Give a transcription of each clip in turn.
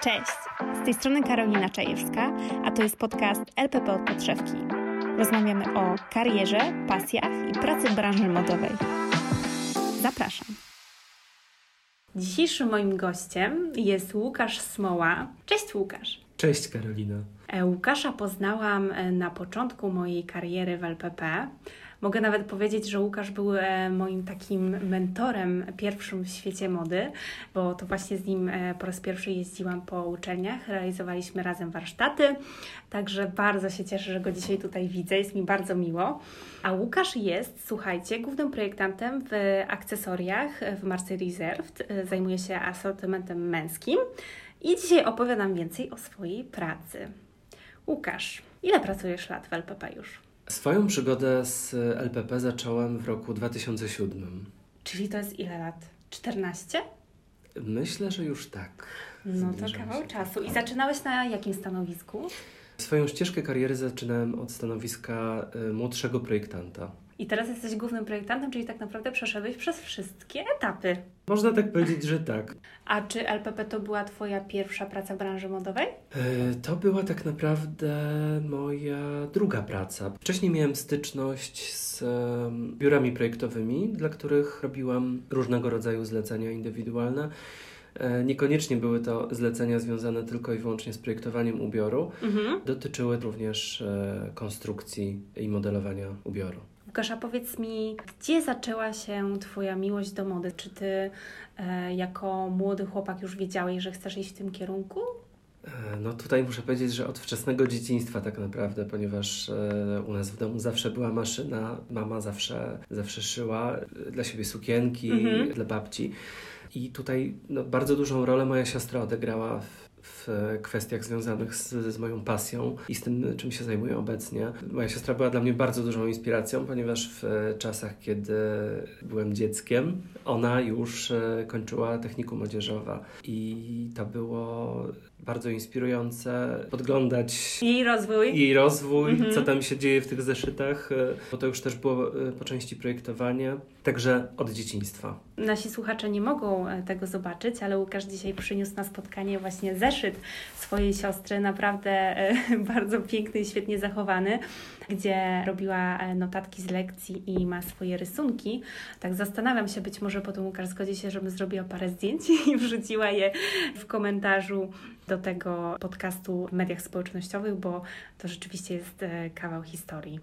Cześć! Z tej strony Karolina Czajewska, a to jest podcast LPP od podszewki. Rozmawiamy o karierze, pasjach i pracy w branży modowej. Zapraszam. Dzisiejszym moim gościem jest Łukasz Smoła. Cześć Łukasz. Cześć Karolina. E, Łukasza poznałam e, na początku mojej kariery w LPP. Mogę nawet powiedzieć, że Łukasz był e, moim takim mentorem pierwszym w świecie mody, bo to właśnie z nim po raz pierwszy jeździłam po uczelniach, realizowaliśmy razem warsztaty, także bardzo się cieszę, że go dzisiaj tutaj widzę, jest mi bardzo miło. A Łukasz jest, słuchajcie, głównym projektantem w akcesoriach w marce Reserved, zajmuje się asortymentem męskim i dzisiaj opowiadam więcej o swojej pracy. Łukasz, ile pracujesz lat w LPP już? Swoją przygodę z LPP zacząłem w roku 2007. Czyli to jest ile lat? 14? Myślę, że już tak. No to kawał się. czasu. I zaczynałeś na jakim stanowisku? Swoją ścieżkę kariery zaczynałem od stanowiska y, młodszego projektanta. I teraz jesteś głównym projektantem, czyli tak naprawdę przeszedłeś przez wszystkie etapy. Można tak powiedzieć, że tak. A czy LPP to była Twoja pierwsza praca w branży modowej? E, to była tak naprawdę moja druga praca. Wcześniej miałem styczność z biurami projektowymi, dla których robiłam różnego rodzaju zlecenia indywidualne. E, niekoniecznie były to zlecenia związane tylko i wyłącznie z projektowaniem ubioru. Mhm. Dotyczyły również e, konstrukcji i modelowania ubioru. Łukasza, powiedz mi, gdzie zaczęła się Twoja miłość do mody? Czy Ty e, jako młody chłopak już wiedziałeś, że chcesz iść w tym kierunku? E, no tutaj muszę powiedzieć, że od wczesnego dzieciństwa tak naprawdę, ponieważ e, u nas w domu zawsze była maszyna, mama zawsze, zawsze szyła dla siebie sukienki, mhm. dla babci. I tutaj no, bardzo dużą rolę moja siostra odegrała w w kwestiach związanych z, z, moją pasją i z tym, czym się zajmuję obecnie. Moja siostra była dla mnie bardzo dużą inspiracją, ponieważ w czasach, kiedy byłem dzieckiem, ona już e, kończyła technikum młodzieżowa i to było bardzo inspirujące podglądać jej rozwój, jej rozwój mhm. co tam się dzieje w tych zeszytach, e, bo to już też było e, po części projektowanie, także od dzieciństwa. Nasi słuchacze nie mogą e, tego zobaczyć, ale Łukasz dzisiaj przyniósł na spotkanie właśnie zeszyt swojej siostry, naprawdę bardzo piękny i świetnie zachowany, gdzie robiła notatki z lekcji i ma swoje rysunki. Tak zastanawiam się, być może potem Łukasz zgodzi się, żebym zrobiła parę zdjęć i wrzuciła je w komentarzu do tego podcastu w mediach społecznościowych, bo to rzeczywiście jest e, kawał historii.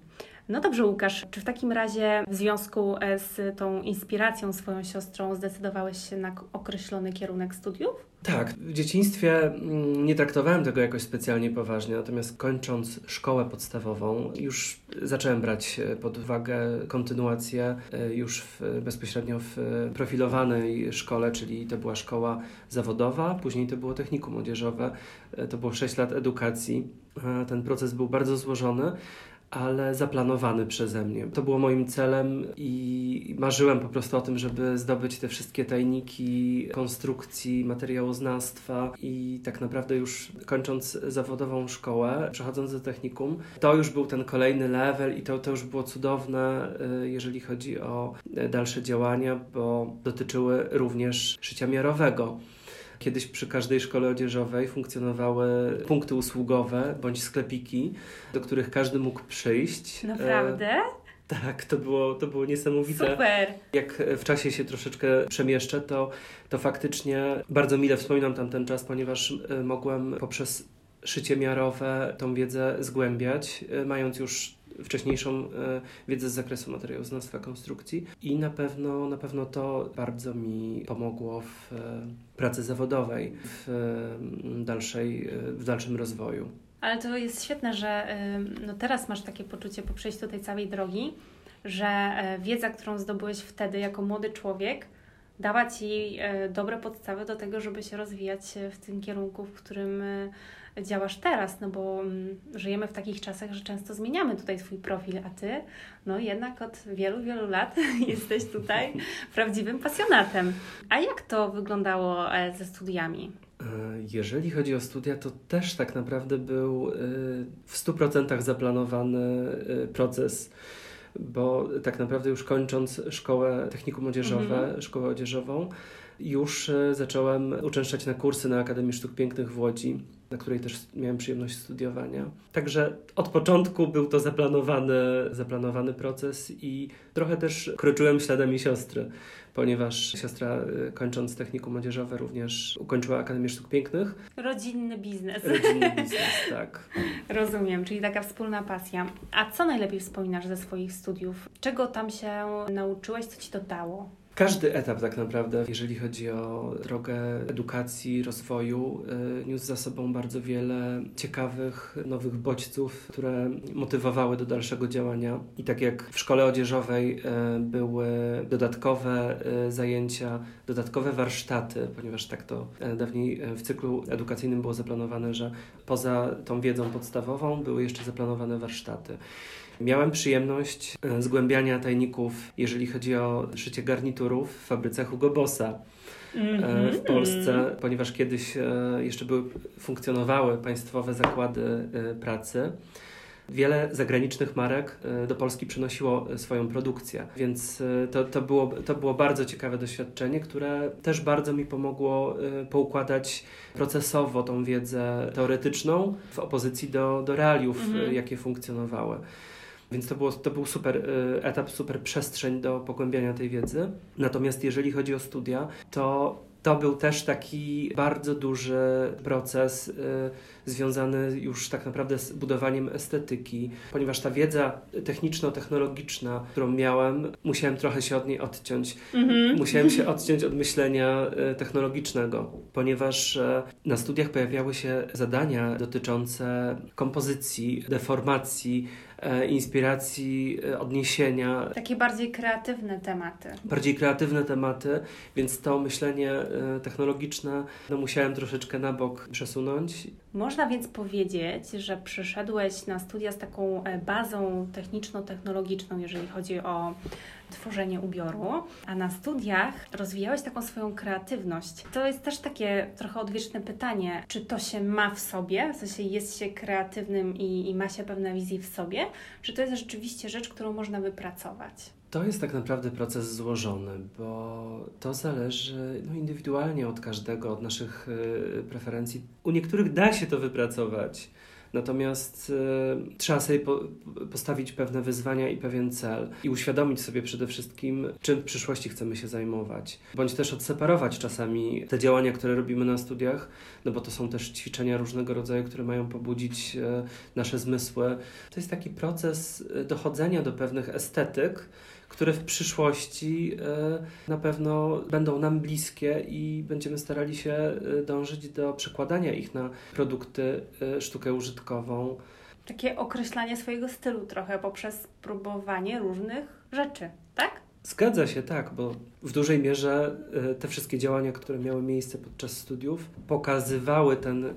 No dobrze, Łukasz, czy w takim razie w związku e, z tą inspiracją swoją siostrą zdecydowałeś się na określony kierunek studiów? Tak, w dzieciństwie mm, nie traktowałem tego jakoś specjalnie poważnie, natomiast kończąc szkołę podstawową, już zacząłem brać e, pod uwagę kontynuację już w, bezpośrednio w profilowanej szkole, czyli to była szkoła zawodowa, później to było technikum młodzieżowe, to było 6 lat edukacji. Ten proces był bardzo złożony, ale zaplanowany przeze mnie. To było moim celem i marzyłem po prostu o tym, żeby zdobyć te wszystkie tajniki konstrukcji, materiałoznawstwa i tak naprawdę już kończąc zawodową szkołę, przechodząc do technikum, to już był ten kolejny level i to, to już było cudowne, y, jeżeli chodzi o dalsze działania, bo dotyczyły również szycia miarowego. Kiedyś przy każdej szkole odzieżowej funkcjonowały punkty usługowe bądź sklepiki, do których każdy mógł przyjść. Naprawdę? E, tak, to było, to było niesamowite. Super! Jak w czasie się troszeczkę przemieszczę, to, to faktycznie bardzo mile wspominam tamten czas, ponieważ e, mogłem poprzez szycie miarowe tą wiedzę zgłębiać, e, mając już wcześniejszą e, wiedzę z zakresu materiałoznawstwa konstrukcji i na pewno, na pewno to bardzo mi pomogło w e, pracy zawodowej, w, dalszej, e, w dalszym rozwoju. Ale to jest świetne, że no teraz masz takie poczucie po przejściu tej całej drogi, że wiedza, którą zdobyłeś wtedy jako młody człowiek, dała Ci dobre podstawy do tego, żeby się rozwijać w tym kierunku, w którym działasz teraz, no bo mm, żyjemy w takich czasach, że często zmieniamy tutaj swój profil, a ty, no jednak od wielu, wielu lat jesteś tutaj prawdziwym pasjonatem. A jak to wyglądało e, ze studiami? E, jeżeli chodzi o studia, to też tak naprawdę był e, w 100% zaplanowany proces, bo tak naprawdę już kończąc szkołę technikum odzieżowe, mhm. szkołę odzieżową, już zacząłem uczęszczać na kursy na Akademii Sztuk Pięknych w Łodzi na której też miałem przyjemność studiowania. Także od początku był to zaplanowany, zaplanowany proces i trochę też kroczyłem śladami siostry, ponieważ siostra y, kończąc technikum młodzieżowe również ukończyła Akademię Sztuk Pięknych. Rodzinny biznes. Rodzinny biznes, tak. Rozumiem, czyli taka wspólna pasja. A co najlepiej wspominasz ze swoich studiów? Czego tam się nauczyłeś, co ci to dało? Każdy etap tak naprawdę, jeżeli chodzi o drogę edukacji, rozwoju, y, niósł za sobą bardzo wiele ciekawych, nowych bodźców, które motywowały do dalszego działania. I tak jak w szkole odzieżowej y, były dodatkowe y, zajęcia, dodatkowe warsztaty, ponieważ tak to dawniej w cyklu edukacyjnym było zaplanowane, że poza tą wiedzą podstawową były jeszcze zaplanowane warsztaty. Miałem przyjemność e, zgłębiania tajników, jeżeli chodzi o szycie garniturów w fabryce Hugo Bossa. Mm-hmm. w Polsce, ponieważ kiedyś e, jeszcze były, funkcjonowały państwowe zakłady pracy. Wiele zagranicznych marek do Polski przynosiło swoją produkcję, więc to, to, było, to było bardzo ciekawe doświadczenie, które też bardzo mi pomogło poukładać procesowo tą wiedzę teoretyczną w opozycji do, do realiów, mm-hmm. jakie funkcjonowały. Więc to, było, to był super y, etap, super przestrzeń do pogłębiania tej wiedzy. Natomiast jeżeli chodzi o studia, to to był też taki bardzo duży proces y, związany już tak naprawdę z budowaniem estetyki, ponieważ ta wiedza techniczno-technologiczna, którą miałem, musiałem trochę się od niej odciąć. Mm-hmm. Musiałem się odciąć od myślenia y, technologicznego, ponieważ y, na studiach pojawiały się zadania dotyczące kompozycji, deformacji, E, inspiracji, e, odniesienia. Takie bardziej kreatywne tematy. Bardziej kreatywne tematy, więc to myślenie e, technologiczne no, musiałem troszeczkę na bok przesunąć. Można więc powiedzieć, że przyszedłeś na studia z taką bazą techniczno-technologiczną, jeżeli chodzi o tworzenie ubioru, a na studiach rozwijałeś taką swoją kreatywność. To jest też takie trochę odwieczne pytanie, czy to się ma w sobie, w sensie jest się kreatywnym i, i ma się pewne wizje w sobie, czy to jest rzeczywiście rzecz, którą można wypracować? To jest tak naprawdę proces złożony, bo to zależy no, indywidualnie od każdego, od naszych y, preferencji. U niektórych da się to wypracować, Natomiast y, trzeba sobie po, postawić pewne wyzwania i pewien cel i uświadomić sobie przede wszystkim, czym w przyszłości chcemy się zajmować. Bądź też odseparować czasami te działania, które robimy na studiach, no bo to są też ćwiczenia różnego rodzaju, które mają pobudzić y, nasze zmysły. To jest taki proces y, dochodzenia do pewnych estetyk, które w przyszłości e, na pewno będą nam bliskie i będziemy starali się e, dążyć do przekładania ich na produkty, e, sztukę użytkową. Takie określanie swojego stylu trochę poprzez próbowanie różnych rzeczy, tak? Zgadza się, tak, bo w dużej mierze te wszystkie działania, które miały miejsce podczas studiów, pokazywały ten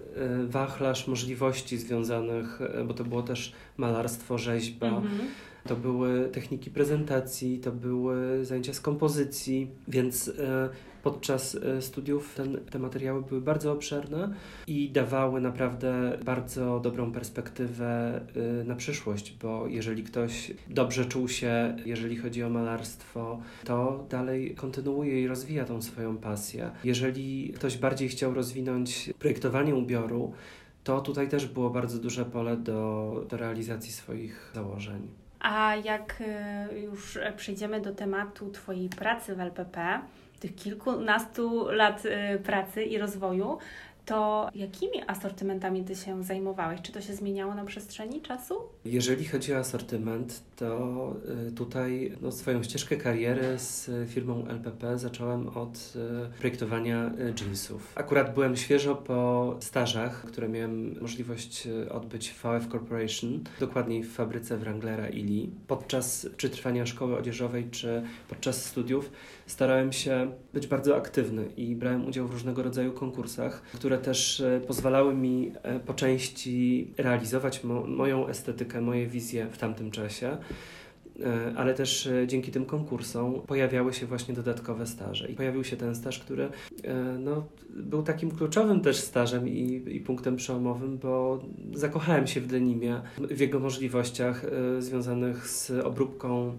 wachlarz możliwości związanych, bo to było też malarstwo, rzeźba, mhm to były techniki prezentacji, to były zajęcia z kompozycji, więc e, podczas e, studiów ten, te materiały były bardzo obszerne i dawały naprawdę bardzo dobrą perspektywę e, na przyszłość, bo jeżeli ktoś dobrze czuł się, jeżeli chodzi o malarstwo, to dalej kontynuuje i rozwija tą swoją pasję. Jeżeli ktoś bardziej chciał rozwinąć projektowanie ubioru, to tutaj też było bardzo duże pole do, do realizacji swoich założeń. A jak y, już przejdziemy do tematu Twojej pracy w LPP, tych kilkunastu lat y, pracy i rozwoju, to jakimi asortymentami Ty się zajmowałeś? Czy to się zmieniało na przestrzeni czasu? Jeżeli chodzi o asortyment, to y, tutaj no, swoją ścieżkę kariery z firmą LPP zacząłem od y, projektowania y, jeansów. Akurat byłem świeżo po stażach, które miałem możliwość odbyć w VF Corporation, dokładniej w fabryce Wranglera i Lee. Podczas czy trwania szkoły odzieżowej, czy podczas studiów starałem się być bardzo aktywny i brałem udział w różnego rodzaju konkursach, które też e, pozwalały mi e, po części realizować mo moją estetykę, moje wizje w tamtym czasie e, ale też dzięki tym konkursom pojawiały się właśnie dodatkowe staże. I pojawił się ten staż, który no, był takim kluczowym też stażem i, i punktem przełomowym, bo zakochałem się w denimie, w jego możliwościach związanych z obróbką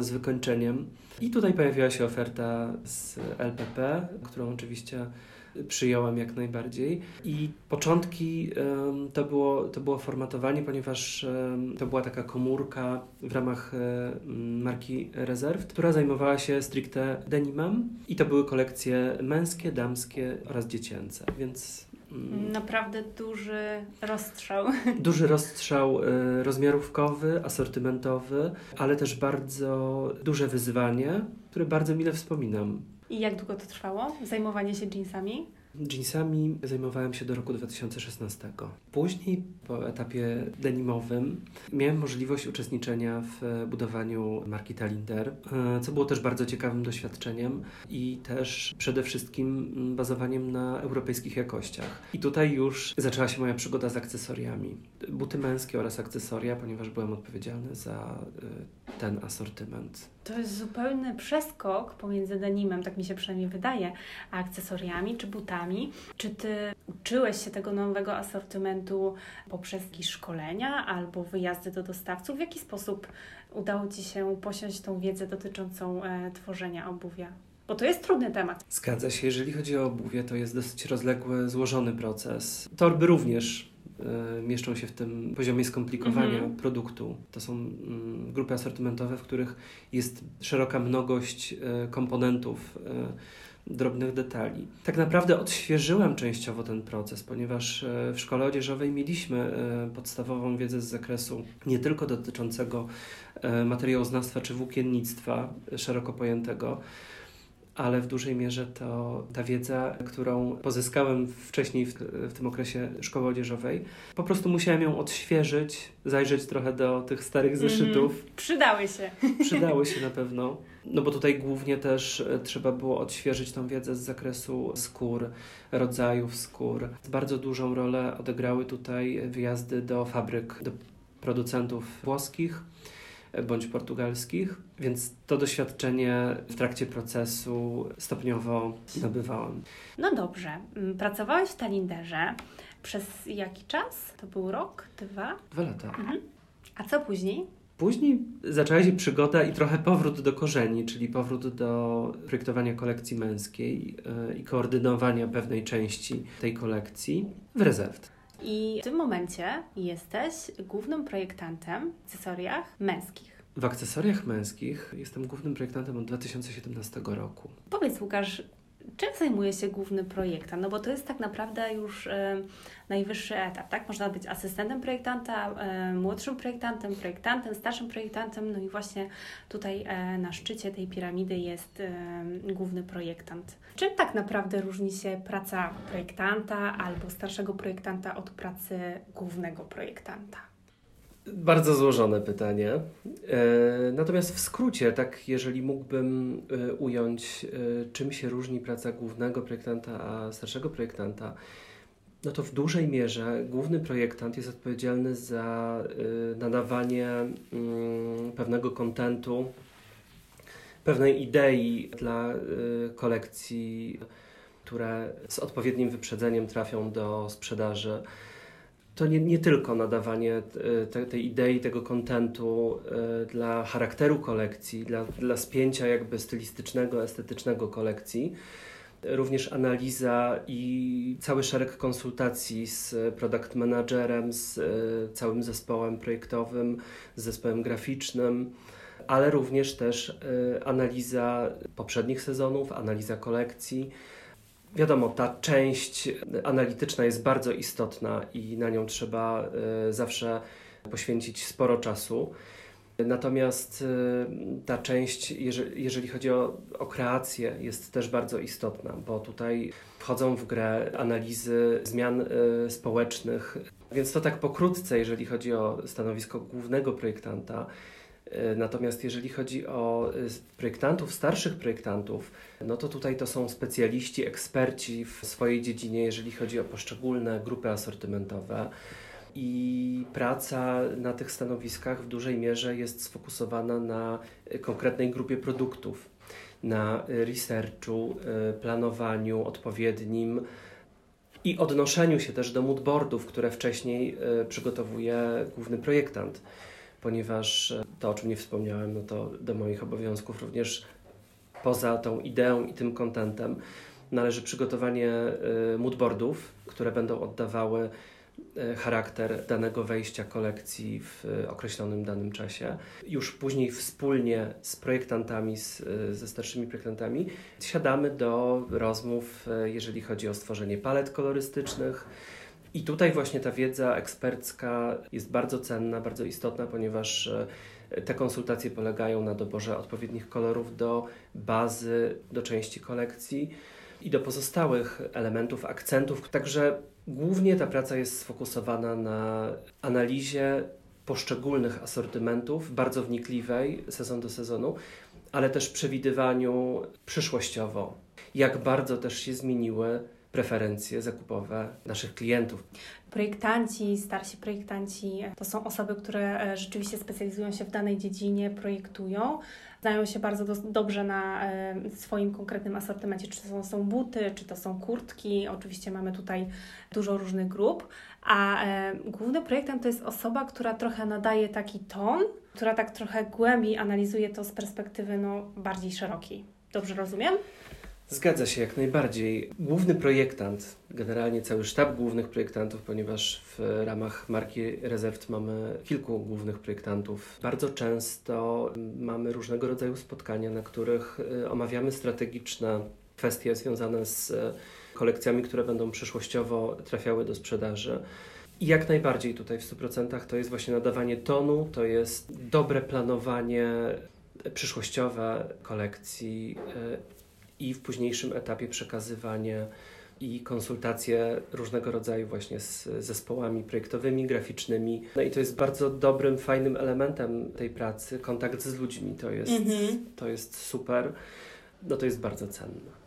z wykończeniem. I tutaj pojawiła się oferta z LPP, którą oczywiście przyjąłem jak najbardziej. I początki to było, to było formatowanie, ponieważ to była taka komórka w ramach marki Reserved, która zajmowała się stricte denimem i to były kolekcje męskie, damskie oraz dziecięce, więc Naprawdę duży rozstrzał. Duży rozstrzał y, rozmiarówkowy, asortymentowy, ale też bardzo duże wyzwanie, które bardzo mile wspominam. I jak długo to trwało? Zajmowanie się jeansami? Jeansami zajmowałem się do roku 2016. Później, po etapie denimowym, miałem możliwość uczestniczenia w budowaniu marki Talinder, e, co było też bardzo ciekawym doświadczeniem i też przede wszystkim bazowaniem na europejskich jakościach. I tutaj już zaczęła się moja przygoda z akcesoriami. Buty męskie oraz akcesoria, ponieważ byłem odpowiedzialny za e, ten asortyment. To jest zupełny przeskok pomiędzy denimem, tak mi się przynajmniej wydaje, a akcesoriami czy butami. Czy ty uczyłeś się tego nowego asortymentu poprzez jakieś szkolenia albo wyjazdy do dostawców? W jaki sposób udało ci się posiąść tą wiedzę dotyczącą e, tworzenia obuwia? Bo to jest trudny temat. Zgadza się. Jeżeli chodzi o obuwie, to jest dosyć rozległy, złożony proces. Torby również mieszczą się w tym poziomie skomplikowania mhm. produktu. To są mm, grupy asortymentowe, w których jest szeroka mnogość e, komponentów, e, drobnych detali. Tak naprawdę odświeżyłem częściowo ten proces, ponieważ w szkole odzieżowej mieliśmy podstawową wiedzę z zakresu nie tylko dotyczącego materiałoznawstwa czy włókiennictwa szeroko pojętego, ale w dużej mierze to ta wiedza, którą pozyskałem wcześniej w, w, tym okresie szkoły odzieżowej, po prostu musiałem ją odświeżyć, zajrzeć trochę do tych starych mhm. zeszytów. Mm, przydały się. Przydały się na pewno. No bo tutaj głównie też e, trzeba było odświeżyć tą wiedzę z zakresu skór, rodzajów skór. Bardzo dużą rolę odegrały tutaj wyjazdy do fabryk, do producentów włoskich bądź portugalskich, więc to doświadczenie w trakcie procesu stopniowo nabywałam. No dobrze, mm, pracowałeś w Talinderze przez jaki czas? To był rok, dwa? Dwa lata. Mhm. A co później? Później zaczęła się przygoda i trochę powrót do korzeni, czyli powrót do projektowania kolekcji męskiej yy, i koordynowania pewnej części tej kolekcji w rezerwt. I w tym momencie jesteś głównym projektantem w akcesoriach męskich. W akcesoriach męskich jestem głównym projektantem od 2017 roku. Powiedz Łukasz, czym zajmuje się główny projektant? No bo to jest tak naprawdę już e, najwyższy etap, tak? Można być asystentem projektanta, e, młodszym projektantem, projektantem, starszym projektantem, no i właśnie tutaj e, na szczycie tej piramidy jest główny projektant. Czym tak naprawdę różni się praca projektanta albo starszego projektanta od pracy głównego projektanta? Bardzo złożone pytanie. E, natomiast w skrócie, tak jeżeli mógłbym e, ująć, e, czym się różni praca głównego projektanta a starszego projektanta, no to w dużej mierze główny projektant jest odpowiedzialny za nadawanie mm, pewnego kontentu, pewnej idei dla kolekcji, które z odpowiednim wyprzedzeniem trafią do sprzedaży to nie, nie tylko nadawanie e, te, tej idei, tego kontentu y, dla charakteru kolekcji, dla, dla spięcia jakby stylistycznego, estetycznego kolekcji, również analiza i cały szereg konsultacji z product managerem, z y, całym zespołem projektowym, z zespołem graficznym, ale również też analiza poprzednich sezonów, analiza kolekcji Wiadomo, ta część analityczna jest bardzo istotna i na nią trzeba y, zawsze poświęcić sporo czasu. Natomiast y, ta część, jeżeli chodzi o, o kreację, jest też bardzo istotna, bo tutaj wchodzą w grę analizy zmian y, społecznych. Więc to tak pokrótce, jeżeli chodzi o stanowisko głównego projektanta. E, natomiast jeżeli chodzi o e, projektantów, starszych projektantów, no to tutaj to są specjaliści, eksperci w swojej dziedzinie, jeżeli chodzi o poszczególne grupy asortymentowe. I praca na tych stanowiskach w dużej mierze jest sfokusowana na konkretnej grupie produktów, na researchu, e, planowaniu odpowiednim i odnoszeniu się też do moodboardów, które wcześniej przygotowuje główny projektant ponieważ to, o czym nie wspomniałem, no to do moich obowiązków również poza tą ideą i tym kontentem należy przygotowanie moodboardów, które będą oddawały E, charakter danego wejścia kolekcji w określonym danym czasie. Już później wspólnie z projektantami, z, e, ze starszymi projektantami, siadamy do rozmów, e, jeżeli chodzi o stworzenie palet kolorystycznych. I tutaj właśnie ta wiedza ekspercka jest bardzo cenna, bardzo istotna, ponieważ te konsultacje polegają na doborze odpowiednich kolorów do bazy, do części kolekcji i do pozostałych elementów, akcentów. Także Głównie ta praca jest sfokusowana na analizie poszczególnych asortymentów, bardzo wnikliwej, sezon do sezonu, ale też przewidywaniu przyszłościowo, jak bardzo też się zmieniły preferencje zakupowe naszych klientów. Projektanci, starsi projektanci to są osoby, które e, rzeczywiście specjalizują się w danej dziedzinie, projektują, znają się bardzo do, dobrze na e, swoim konkretnym asortymencie, czy to są, buty, czy to są kurtki. Oczywiście mamy tutaj dużo różnych grup, a e, główny projektant to jest osoba, która trochę nadaje taki ton, która tak trochę głębiej analizuje to z perspektywy no, bardziej szerokiej. Dobrze rozumiem? Zgadza się jak najbardziej. Główny projektant, generalnie cały sztab głównych projektantów, ponieważ w ramach marki Rezerwt mamy kilku głównych projektantów. Bardzo często mamy różnego rodzaju spotkania, na których y, omawiamy strategiczne kwestie związane z y, kolekcjami, które będą przyszłościowo trafiały do sprzedaży. I jak najbardziej tutaj w 100% to jest właśnie nadawanie tonu, to jest dobre planowanie przyszłościowe kolekcji y, i w późniejszym etapie przekazywanie i konsultacje różnego rodzaju właśnie z zespołami projektowymi, graficznymi. No i to jest bardzo dobrym, fajnym elementem tej pracy. Kontakt z ludźmi to jest, mhm. to jest super. No to jest bardzo cenne.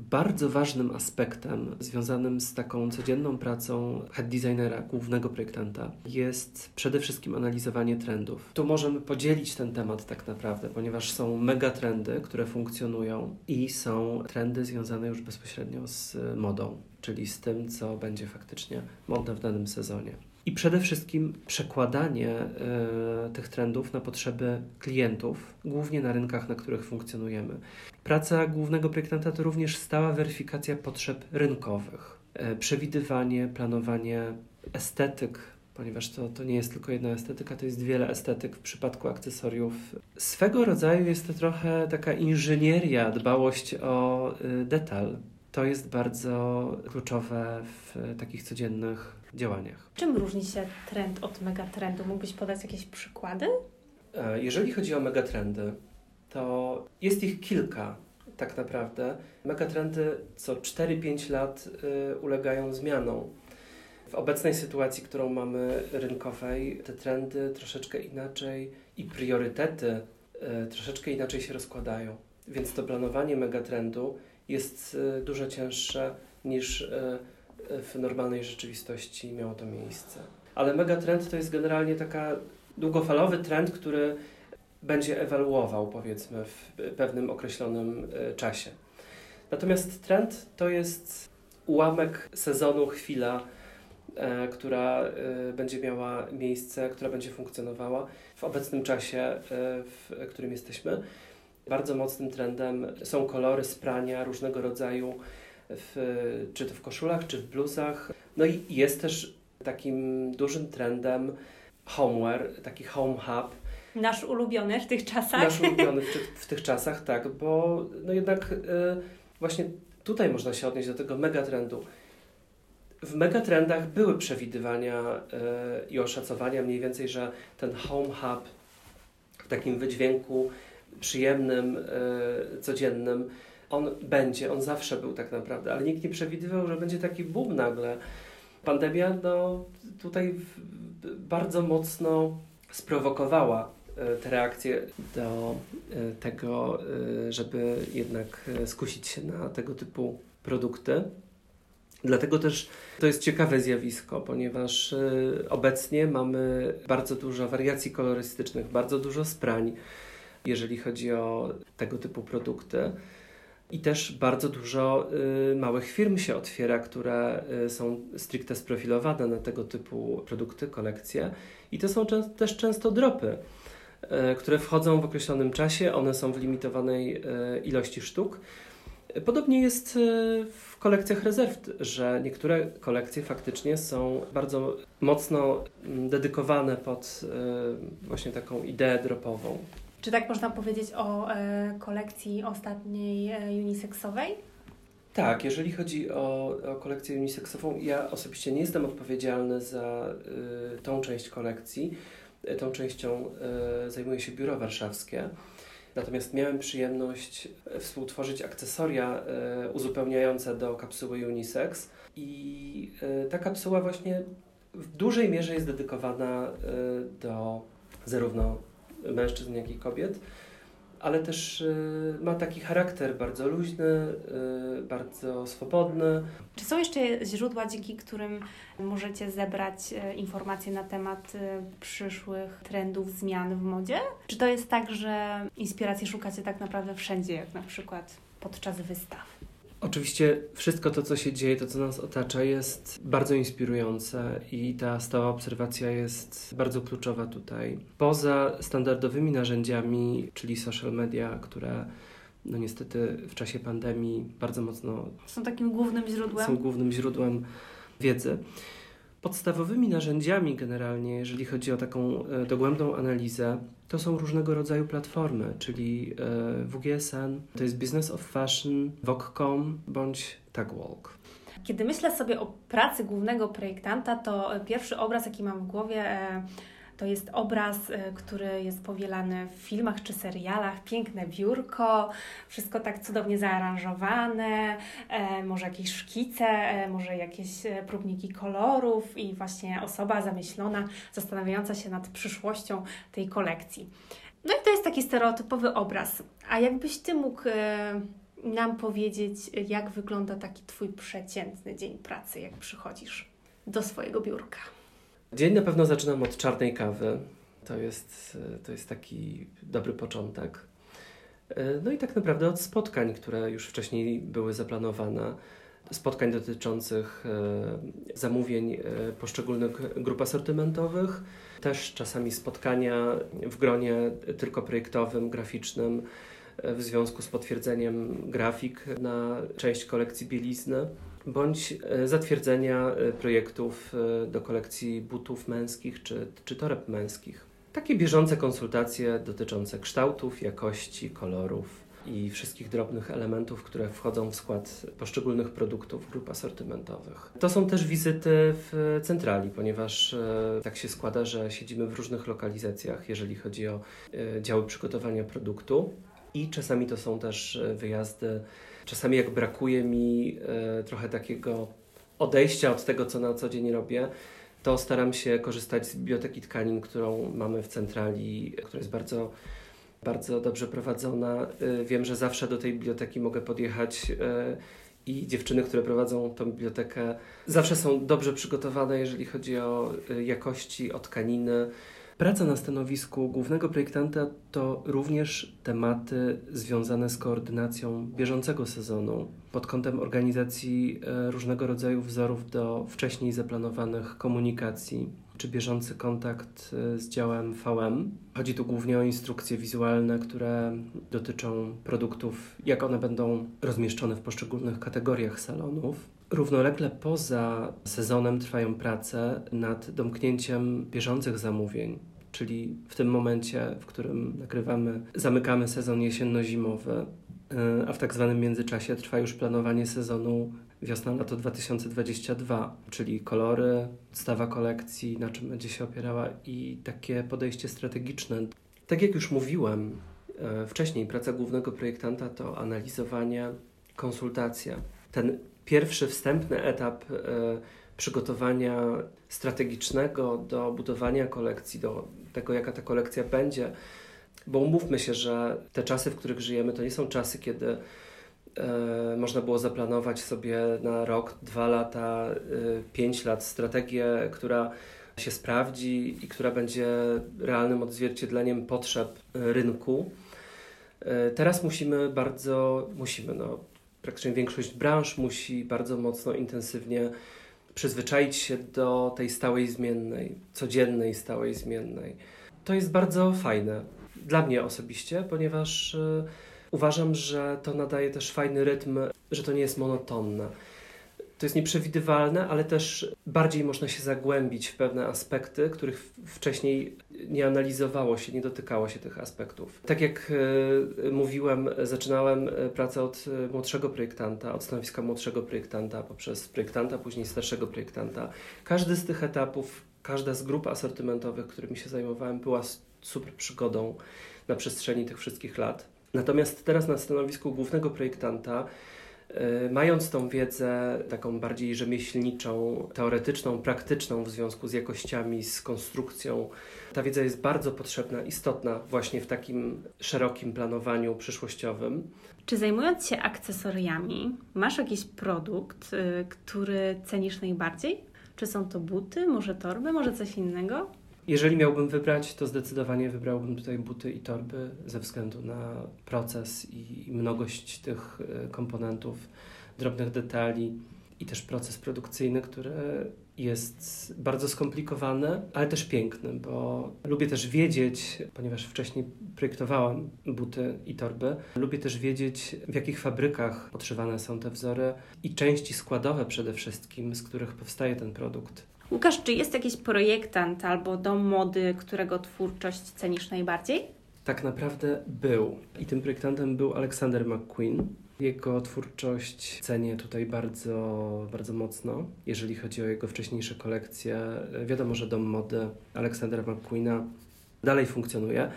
Bardzo ważnym aspektem związanym z taką codzienną pracą head designera, głównego projektanta, jest przede wszystkim analizowanie trendów. Tu możemy podzielić ten temat tak naprawdę, ponieważ są megatrendy, które funkcjonują i są trendy związane już bezpośrednio z modą, czyli z tym, co będzie faktycznie modne w danym sezonie. I przede wszystkim przekładanie y, tych trendów na potrzeby klientów, głównie na rynkach, na których funkcjonujemy. Praca głównego projektanta to również stała weryfikacja potrzeb rynkowych, y, przewidywanie, planowanie estetyk, ponieważ to, to nie jest tylko jedna estetyka, to jest wiele estetyk w przypadku akcesoriów. Swego rodzaju jest to trochę taka inżynieria, dbałość o y, detal. To jest bardzo kluczowe w takich codziennych działaniach. Czym różni się trend od megatrendu? Mógłbyś podać jakieś przykłady? E, jeżeli chodzi o megatrendy, to jest ich kilka tak naprawdę. Megatrendy co 4-5 lat y, ulegają zmianom. W obecnej sytuacji, którą mamy rynkowej, te trendy troszeczkę inaczej i priorytety y, troszeczkę inaczej się rozkładają. Więc to planowanie megatrendu jest y, dużo cięższe niż w normalnej rzeczywistości miało to miejsce. Ale megatrend to jest generalnie taka długofalowy trend, który będzie ewaluował, powiedzmy, w pewnym określonym e, czasie. Natomiast trend to jest ułamek sezonu, chwila, e, która e, będzie miała miejsce, która będzie funkcjonowała w obecnym czasie, w którym jesteśmy. Bardzo mocnym trendem są kolory sprania różnego rodzaju w, czy to w koszulach, czy w bluzach. No i jest też takim dużym trendem homeware, taki home hub. Nasz ulubiony w tych czasach. Nasz ulubiony w, w tych czasach, tak, bo no jednak y, właśnie tutaj można się odnieść do tego megatrendu. W megatrendach były przewidywania y, i oszacowania mniej więcej, że ten home hub w takim wydźwięku przyjemnym, y, codziennym on będzie, on zawsze był tak naprawdę, ale nikt nie przewidywał, że będzie taki boom nagle. Pandemia no, tutaj bardzo mocno sprowokowała e, te reakcje do e, tego, e, żeby jednak skusić się na tego typu produkty. Dlatego też to jest ciekawe zjawisko, ponieważ obecnie mamy bardzo dużo wariacji kolorystycznych, bardzo dużo sprań, jeżeli chodzi o tego typu produkty. I też bardzo dużo y, małych firm się otwiera, które y, są stricte sprofilowane na tego typu produkty, kolekcje. I to są też często dropy, y, które wchodzą w określonym czasie. One są w limitowanej ilości sztuk. Podobnie jest w kolekcjach rezerw, że niektóre kolekcje faktycznie są bardzo mocno mm, dedykowane pod właśnie taką ideę dropową. Czy tak można powiedzieć o e, kolekcji ostatniej e, unisexowej? Tak, jeżeli chodzi o, o kolekcję uniseksową, ja osobiście nie jestem odpowiedzialny za y, tą część kolekcji. Tą częścią y, zajmuje się biuro warszawskie. Natomiast miałem przyjemność współtworzyć akcesoria y, uzupełniające do kapsuły unisex i ta kapsuła właśnie w dużej mierze jest dedykowana do zarówno mężczyzn, jak i kobiet ale też y, ma taki charakter bardzo luźny, y, bardzo swobodny. Czy są jeszcze źródła, dzięki którym możecie zebrać e, informacje na temat e, przyszłych trendów, zmian w modzie? Czy to jest tak, że inspiracji szukacie tak naprawdę wszędzie, jak na przykład podczas wystaw? Oczywiście wszystko to, co się dzieje, to, co nas otacza, jest bardzo inspirujące i ta stała obserwacja jest bardzo kluczowa tutaj. Poza standardowymi narzędziami, czyli social media, które no niestety w czasie pandemii bardzo mocno Są takim głównym źródłem? są głównym źródłem wiedzy. Podstawowymi narzędziami generalnie, jeżeli chodzi o taką e, dogłębną analizę, to są różnego rodzaju platformy, czyli e, WGSN, to jest Business of Fashion, Vogue.com bądź Tagwalk. Kiedy myślę sobie o pracy głównego projektanta, to e, pierwszy obraz, jaki mam w głowie, to jest obraz, e, który jest powielany w filmach czy serialach. Piękne biurko, wszystko tak cudownie zaaranżowane, e, może jakieś szkice, e, może jakieś e, próbniki kolorów i właśnie osoba zamyślona, zastanawiająca się nad przyszłością tej kolekcji. No i to jest taki stereotypowy obraz. A jakbyś Ty mógł nam powiedzieć, jak wygląda taki Twój przeciętny dzień pracy, jak przychodzisz do swojego biurka? Dzień na pewno zaczynam od czarnej kawy. To jest, e, to jest taki dobry początek. E, No i tak naprawdę od spotkań, które już wcześniej były zaplanowane. Spotkań dotyczących e, zamówień poszczególnych grup asortymentowych, też czasami spotkania w gronie tylko projektowym, graficznym w związku z potwierdzeniem grafik na część kolekcji bielizny bądź e, zatwierdzenia e, projektów e, do kolekcji butów męskich czy, czy toreb męskich. Takie bieżące konsultacje dotyczące kształtów, jakości, kolorów i wszystkich drobnych elementów, które wchodzą w skład poszczególnych produktów grup asortymentowych. To są też wizyty w centrali, ponieważ tak się składa, że siedzimy w różnych lokalizacjach, jeżeli chodzi o działy przygotowania produktu. I czasami to są też e, wyjazdy Czasami jak brakuje mi e, trochę takiego odejścia od tego, co na co dzień robię, to staram się korzystać z biblioteki tkanin, którą mamy w centrali, która jest bardzo, bardzo dobrze prowadzona. E, wiem, że zawsze do tej biblioteki mogę podjechać i dziewczyny, które prowadzą tą bibliotekę, zawsze są dobrze przygotowane, jeżeli chodzi o jakości, o tkaniny. Praca na stanowisku głównego projektanta to również tematy związane z koordynacją bieżącego sezonu pod kątem organizacji e, różnego rodzaju wzorów do wcześniej zaplanowanych komunikacji czy bieżący kontakt e, z działem VM. Chodzi tu głównie o instrukcje wizualne, które dotyczą produktów, jak one będą rozmieszczone w poszczególnych kategoriach salonów. Równolegle poza sezonem trwają prace nad domknięciem bieżących zamówień, czyli w tym momencie, w którym nagrywamy, zamykamy sezon jesienno-zimowy, y, a w tak zwanym międzyczasie trwa już planowanie sezonu wiosna-lato 2022, czyli kolory, podstawa kolekcji, na czym będzie się opierała i takie podejście strategiczne. Tak jak już mówiłem y, wcześniej, praca głównego projektanta to analizowanie, konsultacja. Ten pierwszy wstępny etap y, przygotowania strategicznego do budowania kolekcji, do tego, jaka ta kolekcja będzie. Bo umówmy się, że te czasy, w których żyjemy, to nie są czasy, kiedy e, można było zaplanować sobie na rok, dwa lata, e, pięć lat strategię, która się sprawdzi i która będzie realnym odzwierciedleniem potrzeb e, rynku. E, teraz musimy bardzo, musimy, no, praktycznie większość branż musi bardzo mocno, intensywnie przyzwyczaić się do tej stałej zmiennej, codziennej stałej zmiennej. To jest bardzo fajne dla mnie osobiście, ponieważ y, uważam, że to nadaje też fajny rytm, że to nie jest monotonne to jest nieprzewidywalne, ale też bardziej można się zagłębić w pewne aspekty, których wcześniej nie analizowało się, nie dotykało się tych aspektów. Tak jak e, mówiłem, zaczynałem e, pracę od e, młodszego projektanta, od stanowiska młodszego projektanta, poprzez projektanta, później starszego projektanta. Każdy z tych etapów, każda z grup asortymentowych, którymi się zajmowałem, była super przygodą na przestrzeni tych wszystkich lat. Natomiast teraz na stanowisku głównego projektanta mając tą wiedzę taką bardziej rzemieślniczą, teoretyczną, praktyczną w związku z jakościami, z konstrukcją, ta wiedza jest bardzo potrzebna, istotna właśnie w takim szerokim planowaniu przyszłościowym. Czy zajmując się akcesoriami, masz jakiś produkt, y, który cenisz najbardziej? Czy są to buty, może torby, może coś innego? Jeżeli miałbym wybrać, to zdecydowanie wybrałbym tutaj buty i torby ze względu na proces i mnogość tych e, komponentów, drobnych detali i też proces produkcyjny, który jest bardzo skomplikowany, ale też piękny, bo lubię też wiedzieć, ponieważ wcześniej projektowałam buty i torby, lubię też wiedzieć, w jakich fabrykach podszywane są te wzory i części składowe przede wszystkim, z których powstaje ten produkt. Łukasz, czy jest jakiś projektant albo dom mody, którego twórczość cenisz najbardziej? Tak naprawdę był. I tym projektantem był Alexander McQueen. Jego twórczość cenię tutaj bardzo, bardzo mocno, jeżeli chodzi o jego wcześniejsze kolekcje. Wiadomo, że dom mody Aleksandra McQueena dalej funkcjonuje.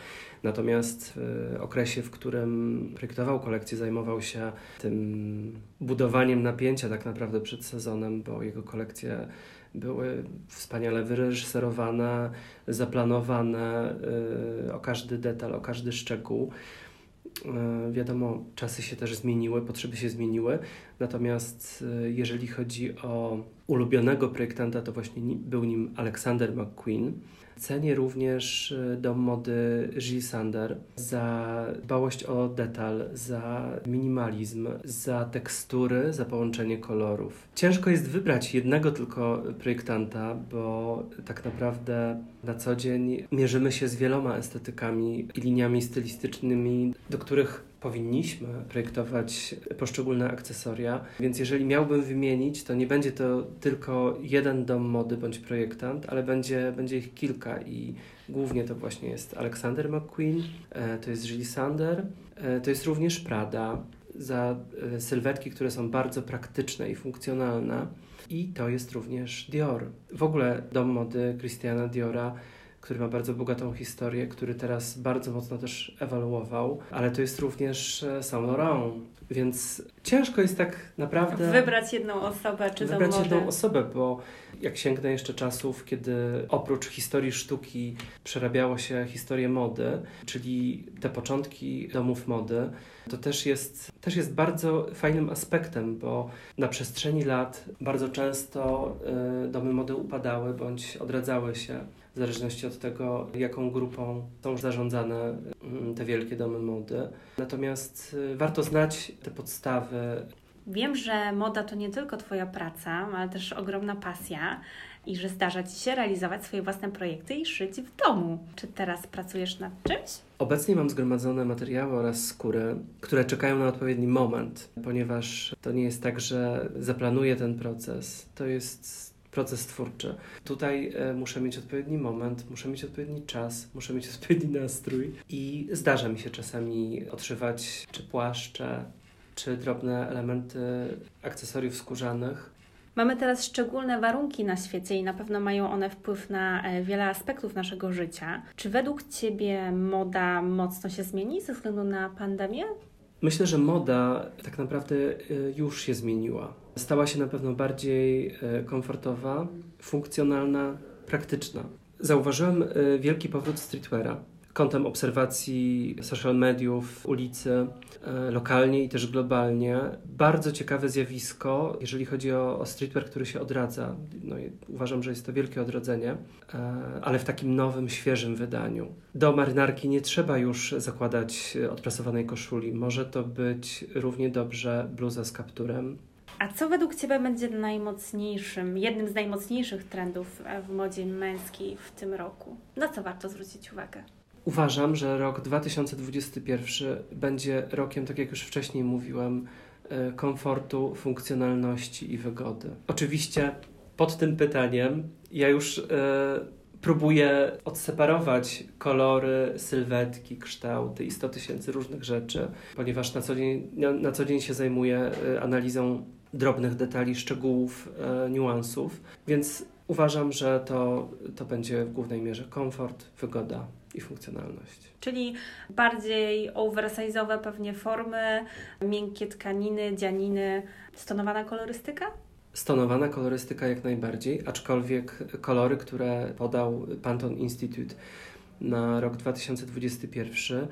Natomiast w okresie, w którym projektował kolekcję, zajmował się tym budowaniem napięcia tak naprawdę przed sezonem, bo jego kolekcje były wspaniale wyreżyserowane, zaplanowane y, o każdy detal, o każdy szczegół. Y, wiadomo, czasy się też zmieniły, potrzeby się zmieniły, natomiast y, jeżeli chodzi o ulubionego projektanta, to właśnie był nim Alexander McQueen. Cenię również y, dom mody Gilles Sander za dbałość o detal, za minimalizm, za tekstury, za połączenie kolorów. Ciężko jest wybrać jednego tylko projektanta, bo tak naprawdę na co dzień mierzymy się z wieloma estetykami i liniami stylistycznymi, do których powinniśmy projektować poszczególne akcesoria. Więc jeżeli miałbym wymienić, to nie będzie to tylko jeden dom mody bądź projektant, ale będzie, będzie ich kilka i głównie to właśnie jest Alexander McQueen, e, to jest Gilles Sander, e, to jest również Prada za e, sylwetki, które są bardzo praktyczne i funkcjonalne. I to jest również Dior. W ogóle dom mody Christiana Diora który ma bardzo bogatą historię, który teraz bardzo mocno też ewoluował, ale to jest również e, Saint Laurent, więc ciężko jest tak naprawdę... Wybrać jedną osobę, czy Wybrać jedną osobę, bo jak sięgnę jeszcze czasów, kiedy oprócz historii sztuki przerabiało się historię mody, czyli te początki domów mody, to też jest, też jest bardzo fajnym aspektem, bo na przestrzeni lat bardzo często y, domy mody upadały bądź odradzały się w zależności od tego, jaką grupą są zarządzane mm, te wielkie domy mody. Natomiast y, warto znać te podstawy. Wiem, że moda to nie tylko Twoja praca, ale też ogromna pasja i że zdarza Ci się realizować swoje własne projekty i szyć w domu. Czy teraz pracujesz nad czymś? Obecnie mam zgromadzone materiały oraz skóry, które czekają na odpowiedni moment, ponieważ to nie jest tak, że zaplanuję ten proces. To jest proces twórczy. Tutaj e, muszę mieć odpowiedni moment, muszę mieć odpowiedni czas, muszę mieć odpowiedni nastrój i zdarza mi się czasami odszywać czy płaszcze, czy drobne elementy akcesoriów skórzanych. Mamy teraz szczególne warunki na świecie i na pewno mają one wpływ na e, wiele aspektów naszego życia. Czy według Ciebie moda mocno się zmieni ze względu na pandemię? Myślę, że moda tak naprawdę e, już się zmieniła stała się na pewno bardziej e, komfortowa, funkcjonalna, praktyczna. Zauważyłem e, wielki powrót streetweara, kątem obserwacji social mediów, ulicy, e, lokalnie i też globalnie. Bardzo ciekawe zjawisko, jeżeli chodzi o, o streetwear, który się odradza. No uważam, że jest to wielkie odrodzenie, ale w takim nowym, świeżym wydaniu. Do marynarki nie trzeba już zakładać odprasowanej koszuli. Może to być równie dobrze bluza z kapturem, a co według Ciebie będzie najmocniejszym, jednym z najmocniejszych trendów w modzie męskiej w tym roku? Na co warto zwrócić uwagę? Uważam, że rok 2021 będzie rokiem, tak jak już wcześniej mówiłem, e, komfortu, funkcjonalności i wygody. Oczywiście pod tym pytaniem ja już e, próbuję odseparować kolory, sylwetki, kształty i 100 tysięcy różnych rzeczy, ponieważ na co dzień, na, na co dzień się zajmuję e, analizą drobnych detali, szczegółów, e, niuansów, więc uważam, że to, to będzie w głównej mierze komfort, wygoda i funkcjonalność. Czyli bardziej oversize'owe pewnie formy, miękkie tkaniny, dzianiny, stonowana kolorystyka? Stonowana kolorystyka jak najbardziej, aczkolwiek kolory, które podał Pantone Institute na rok 2021 E,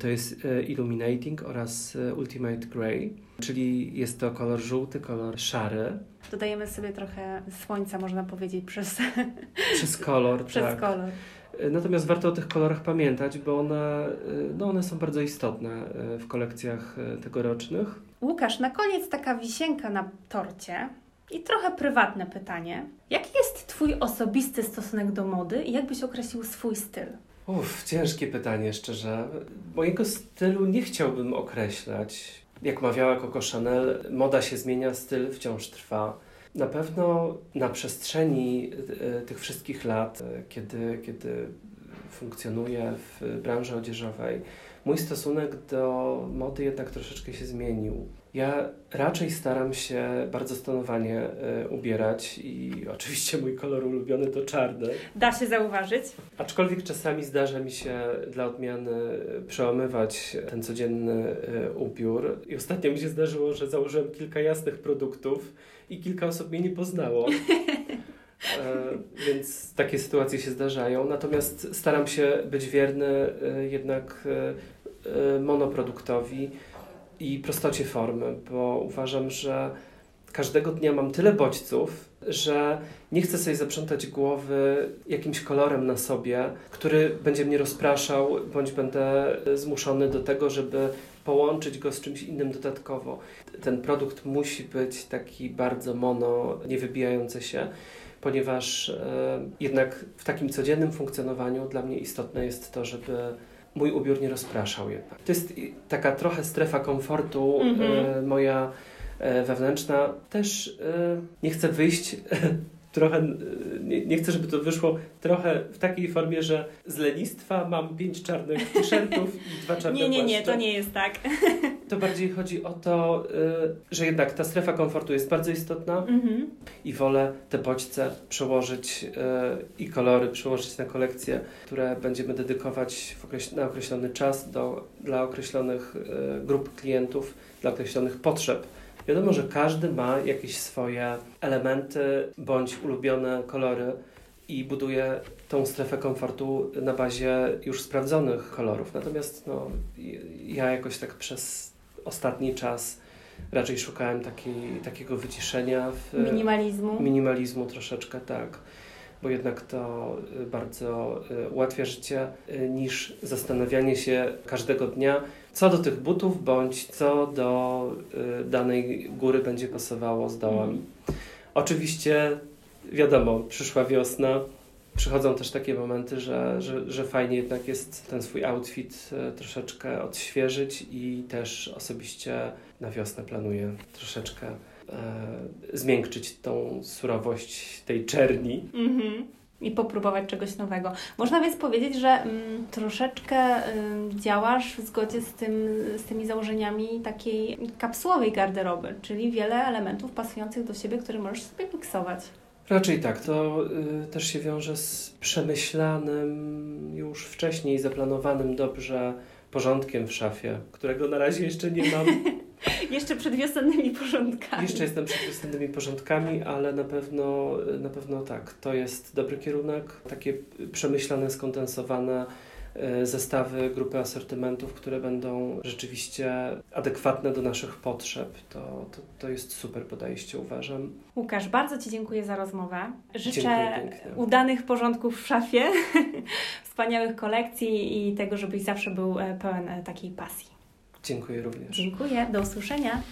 to jest e, Illuminating oraz e, Ultimate Grey, czyli jest to kolor żółty, kolor szary. Dodajemy sobie trochę słońca, można powiedzieć, przez, przez kolor. przez tak. kolor. Natomiast warto o tych kolorach pamiętać, bo one, no one są bardzo istotne w kolekcjach tegorocznych. Łukasz, na koniec taka wisienka na torcie i trochę prywatne pytanie. Jaki jest Twój osobisty stosunek do mody i jak byś określił swój styl? Uff, ciężkie pytanie, szczerze. Mojego stylu nie chciałbym określać. Jak mawiała Coco Chanel, moda się zmienia, styl wciąż trwa. Na pewno na przestrzeni e, tych wszystkich lat, e, kiedy, kiedy funkcjonuję w branży odzieżowej, mój stosunek do mody jednak troszeczkę się zmienił. Ja raczej staram się bardzo stonowanie y, ubierać i oczywiście mój kolor ulubiony to czarny. Da się zauważyć. Aczkolwiek czasami zdarza mi się dla odmiany przełamywać ten codzienny y, ubiór. I ostatnio mi się zdarzyło, że założyłem kilka jasnych produktów i kilka osób mnie nie poznało. E, więc takie sytuacje się zdarzają. Natomiast staram się być wierny e, jednak e, monoproduktowi i prostocie formy, bo uważam, że każdego dnia mam tyle bodźców, że nie chcę sobie zaprzątać głowy jakimś kolorem na sobie, który będzie mnie rozpraszał, bądź będę zmuszony do tego, żeby połączyć go z czymś innym dodatkowo. Ten produkt musi być taki bardzo mono, nie wybijający się ponieważ e, jednak w takim codziennym funkcjonowaniu dla mnie istotne jest to, żeby mój ubiór nie rozpraszał jednak. To jest taka trochę strefa komfortu mm -hmm. moja e, wewnętrzna. Też nie chcę wyjść trochę, e, nie, nie, chcę, żeby to wyszło trochę w takiej formie, że z lenistwa mam pięć czarnych t-shirtów i dwa czarne Nie, nie, nie, to nie jest tak. To bardziej chodzi o to, y, że jednak ta strefa komfortu jest bardzo istotna mm-hmm. i wolę te bodźce przełożyć y, i kolory przełożyć na kolekcje, które będziemy dedykować okreś- na określony czas do, dla określonych grup klientów, dla określonych potrzeb Wiadomo, że każdy ma jakieś swoje elementy bądź ulubione kolory i buduje tą strefę komfortu na bazie już sprawdzonych kolorów. Natomiast no, ja jakoś tak przez ostatni czas raczej szukałem takiej, takiego wyciszenia. W, minimalizmu. Minimalizmu troszeczkę, tak. Bo jednak to bardzo y, ułatwia życie y, niż zastanawianie się każdego dnia, co do tych butów, bądź co do y, danej góry będzie pasowało z dołami. Mm. Oczywiście, wiadomo, przyszła wiosna, przychodzą też takie momenty, że, że, że fajnie jednak jest ten swój outfit y, troszeczkę odświeżyć i też osobiście na wiosnę planuję troszeczkę e, zmiękczyć tą surowość tej czerni. Mm -hmm i popróbować czegoś nowego. Można więc powiedzieć, że mm, troszeczkę y, działasz w zgodzie z, tym, z tymi założeniami takiej kapsułowej garderoby, czyli wiele elementów pasujących do siebie, które możesz sobie miksować. Raczej tak. To y, też się wiąże z przemyślanym, już wcześniej zaplanowanym dobrze porządkiem w szafie, którego na razie jeszcze nie mam. Jeszcze przed wiosennymi porządkami. Jeszcze jestem przed wiosennymi porządkami, ale na pewno, na pewno tak. To jest dobry kierunek. Takie przemyślane, skondensowane e, zestawy, grupy asortymentów, które będą rzeczywiście adekwatne do naszych potrzeb. To, to, to jest super podejście, uważam. Łukasz, bardzo Ci dziękuję za rozmowę. Życzę udanych porządków w szafie, wspaniałych kolekcji i tego, żebyś zawsze był e, pełen takiej pasji. Dziękuję również. Dziękuję, do usłyszenia.